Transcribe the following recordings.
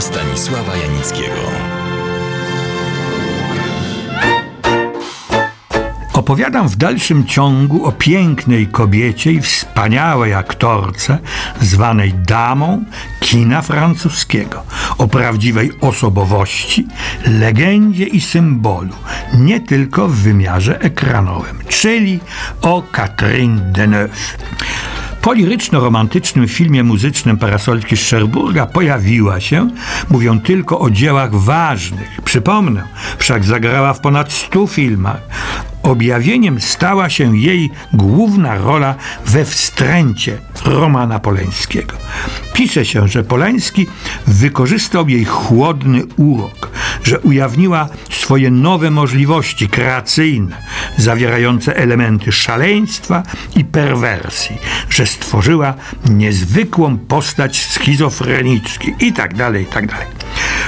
Stanisława Janickiego. Opowiadam w dalszym ciągu o pięknej kobiecie i wspaniałej aktorce, zwanej damą kina francuskiego, o prawdziwej osobowości, legendzie i symbolu, nie tylko w wymiarze ekranowym, czyli o Catherine Deneuve. Po liryczno-romantycznym filmie muzycznym Parasolki Szerburga pojawiła się, mówią tylko o dziełach ważnych. Przypomnę, wszak zagrała w ponad stu filmach. Objawieniem stała się jej główna rola we wstręcie Romana Poleńskiego. Pisze się, że Polański wykorzystał jej chłodny urok, że ujawniła swoje nowe możliwości kreacyjne, zawierające elementy szaleństwa i perwersji, że stworzyła niezwykłą postać schizofreniczki i tak dalej, i tak.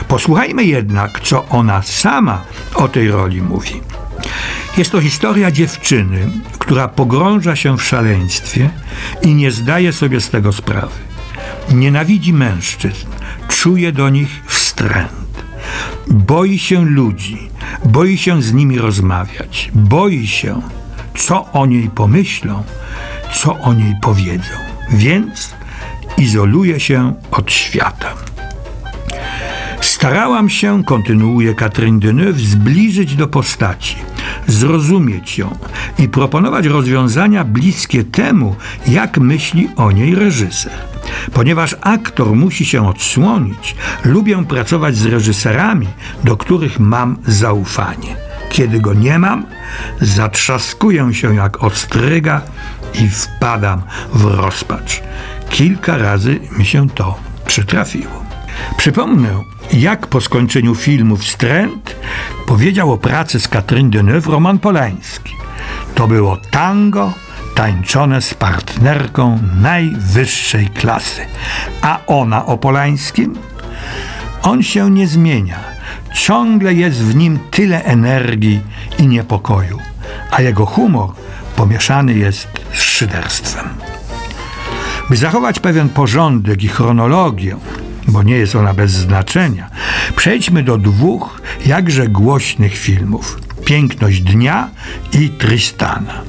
Posłuchajmy jednak, co ona sama o tej roli mówi. Jest to historia dziewczyny, która pogrąża się w szaleństwie i nie zdaje sobie z tego sprawy. Nienawidzi mężczyzn, czuje do nich wstręt. Boi się ludzi, boi się z nimi rozmawiać, boi się, co o niej pomyślą, co o niej powiedzą, więc izoluje się od świata. Starałam się, kontynuuje Catherine Deneuve, zbliżyć do postaci, zrozumieć ją i proponować rozwiązania bliskie temu, jak myśli o niej reżyser. Ponieważ aktor musi się odsłonić, lubię pracować z reżyserami, do których mam zaufanie. Kiedy go nie mam, zatrzaskuję się jak ostryga i wpadam w rozpacz. Kilka razy mi się to przytrafiło. Przypomnę, jak po skończeniu filmu Wstręt powiedział o pracy z Katrin Deneuve Roman Polański. To było tango tańczone z partnerką najwyższej klasy. A ona o Polańskim? On się nie zmienia. Ciągle jest w nim tyle energii i niepokoju, a jego humor pomieszany jest z szyderstwem. By zachować pewien porządek i chronologię, bo nie jest ona bez znaczenia, przejdźmy do dwóch jakże głośnych filmów: Piękność Dnia i Tristana.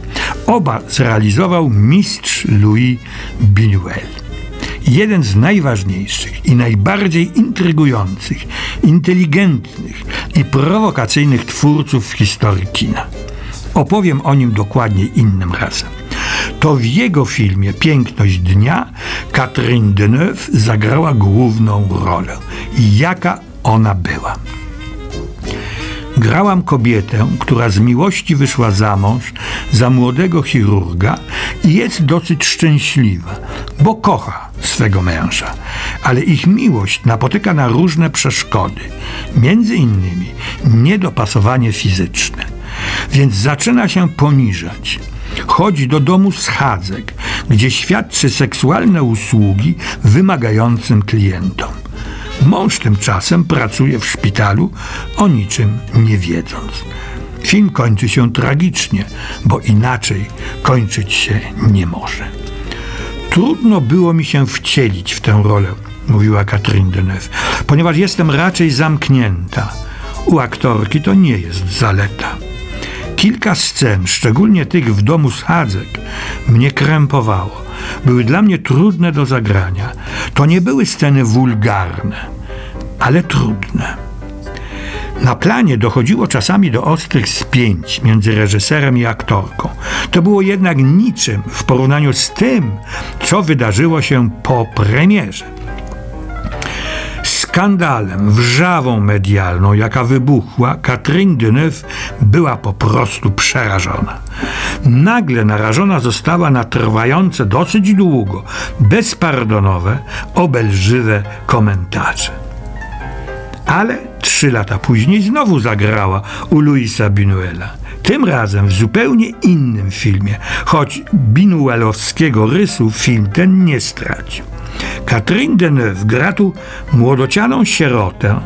Oba zrealizował mistrz Louis Buñuel. Jeden z najważniejszych i najbardziej intrygujących, inteligentnych i prowokacyjnych twórców w historii kina. Opowiem o nim dokładnie innym razem. To w jego filmie Piękność Dnia Catherine Deneuve zagrała główną rolę. Jaka ona była? Grałam kobietę, która z miłości wyszła za mąż za młodego chirurga i jest dosyć szczęśliwa, bo kocha swego męża. Ale ich miłość napotyka na różne przeszkody, między innymi niedopasowanie fizyczne. Więc zaczyna się poniżać. Chodzi do domu schadzek, gdzie świadczy seksualne usługi wymagającym klientom. Mąż tymczasem pracuje w szpitalu, o niczym nie wiedząc. Film kończy się tragicznie, bo inaczej kończyć się nie może. Trudno było mi się wcielić w tę rolę, mówiła Katrin Deneuve, ponieważ jestem raczej zamknięta. U aktorki to nie jest zaleta. Kilka scen, szczególnie tych w domu schadzek, mnie krępowało. Były dla mnie trudne do zagrania. To nie były sceny wulgarne, ale trudne. Na planie dochodziło czasami do ostrych spięć między reżyserem i aktorką. To było jednak niczym w porównaniu z tym, co wydarzyło się po premierze skandalem, wrzawą medialną, jaka wybuchła, Catherine Deneuve była po prostu przerażona. Nagle narażona została na trwające dosyć długo, bezpardonowe, obelżywe komentarze. Ale trzy lata później znowu zagrała u Luisa Binuela. Tym razem w zupełnie innym filmie, choć binuelowskiego rysu film ten nie stracił. Catherine Deneuve gra tu młodocianą sierotę,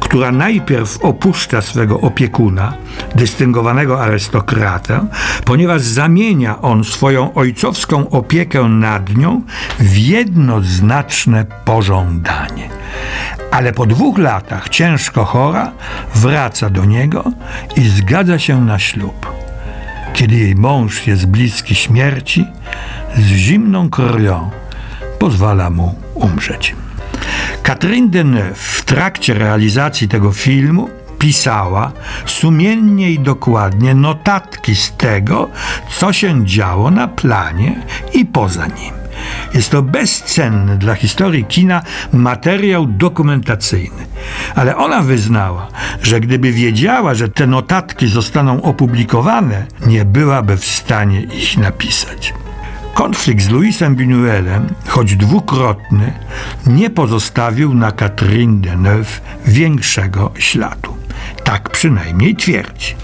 która najpierw opuszcza swego opiekuna, dystyngowanego arystokratę, ponieważ zamienia on swoją ojcowską opiekę nad nią w jednoznaczne pożądanie. Ale po dwóch latach ciężko chora wraca do niego i zgadza się na ślub. Kiedy jej mąż jest bliski śmierci, z zimną krwią pozwala mu umrzeć. Catherine Deneuve w trakcie realizacji tego filmu pisała sumiennie i dokładnie notatki z tego, co się działo na planie i poza nim. Jest to bezcenny dla historii kina materiał dokumentacyjny. Ale ona wyznała, że gdyby wiedziała, że te notatki zostaną opublikowane, nie byłaby w stanie ich napisać. Konflikt z Louisem Buñuelem, choć dwukrotny, nie pozostawił na Catherine Deneuve większego śladu. Tak przynajmniej twierdzi.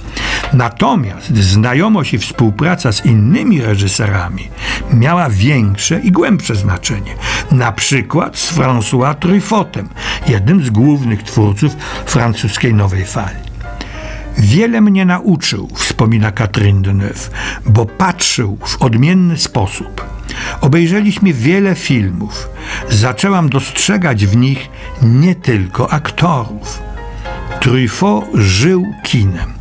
Natomiast znajomość i współpraca z innymi reżyserami miała większe i głębsze znaczenie. Na przykład z François Truffaut'em, jednym z głównych twórców francuskiej nowej fali. Wiele mnie nauczył, wspomina Catherine Deneuve, bo patrzył w odmienny sposób. Obejrzeliśmy wiele filmów. Zaczęłam dostrzegać w nich nie tylko aktorów. Truffaut żył kinem.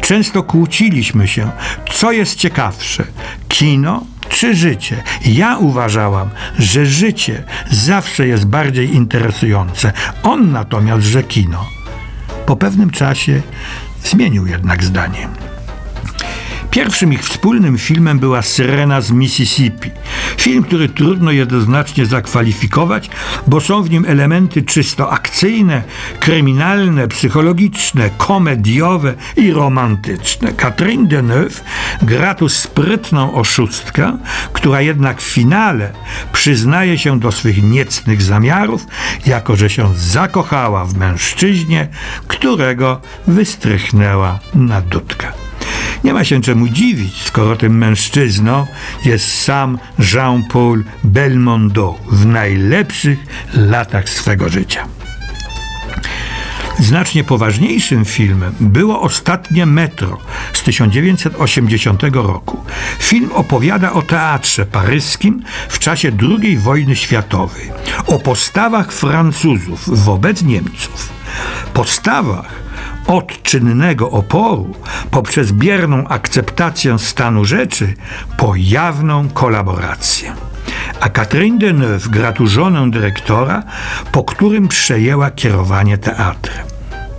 Często kłóciliśmy się, co jest ciekawsze, kino czy życie. Ja uważałam, że życie zawsze jest bardziej interesujące. On natomiast, że kino. Po pewnym czasie zmienił jednak zdanie. Pierwszym ich wspólnym filmem była Syrena z Mississippi. Film, który trudno jednoznacznie zakwalifikować, bo są w nim elementy czysto akcyjne, kryminalne, psychologiczne, komediowe i romantyczne. Catherine Deneuve gra tu sprytną oszustkę, która jednak w finale przyznaje się do swych niecnych zamiarów, jako że się zakochała w mężczyźnie, którego wystrychnęła na dudkę. Nie ma się czemu dziwić, skoro tym mężczyzną jest sam Jean-Paul Belmondo w najlepszych latach swego życia. Znacznie poważniejszym filmem było Ostatnie Metro z 1980 roku. Film opowiada o teatrze paryskim w czasie II wojny światowej, o postawach Francuzów wobec Niemców. Postawach, od czynnego oporu poprzez bierną akceptację stanu rzeczy po jawną kolaborację. A Catherine Deneuve gra tu żonę dyrektora, po którym przejęła kierowanie teatrem.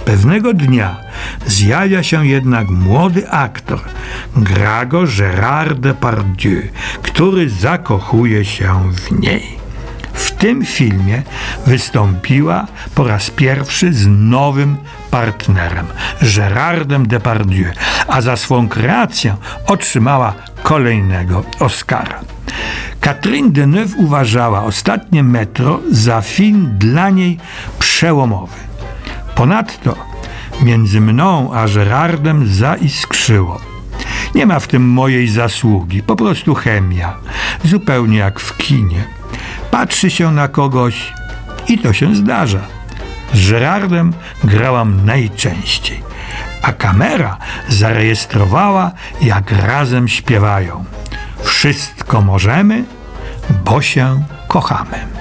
Pewnego dnia zjawia się jednak młody aktor, gra go Gérard Depardieu, który zakochuje się w niej. Tym filmie wystąpiła po raz pierwszy z nowym partnerem, Gérardem Depardieu, a za swą kreację otrzymała kolejnego Oscara. Catherine Deneuve uważała ostatnie metro za film dla niej przełomowy. Ponadto między mną a Gerardem zaiskrzyło. Nie ma w tym mojej zasługi, po prostu chemia, zupełnie jak w kinie. Patrzy się na kogoś i to się zdarza. Z Gerardem grałam najczęściej, a kamera zarejestrowała, jak razem śpiewają. Wszystko możemy, bo się kochamy.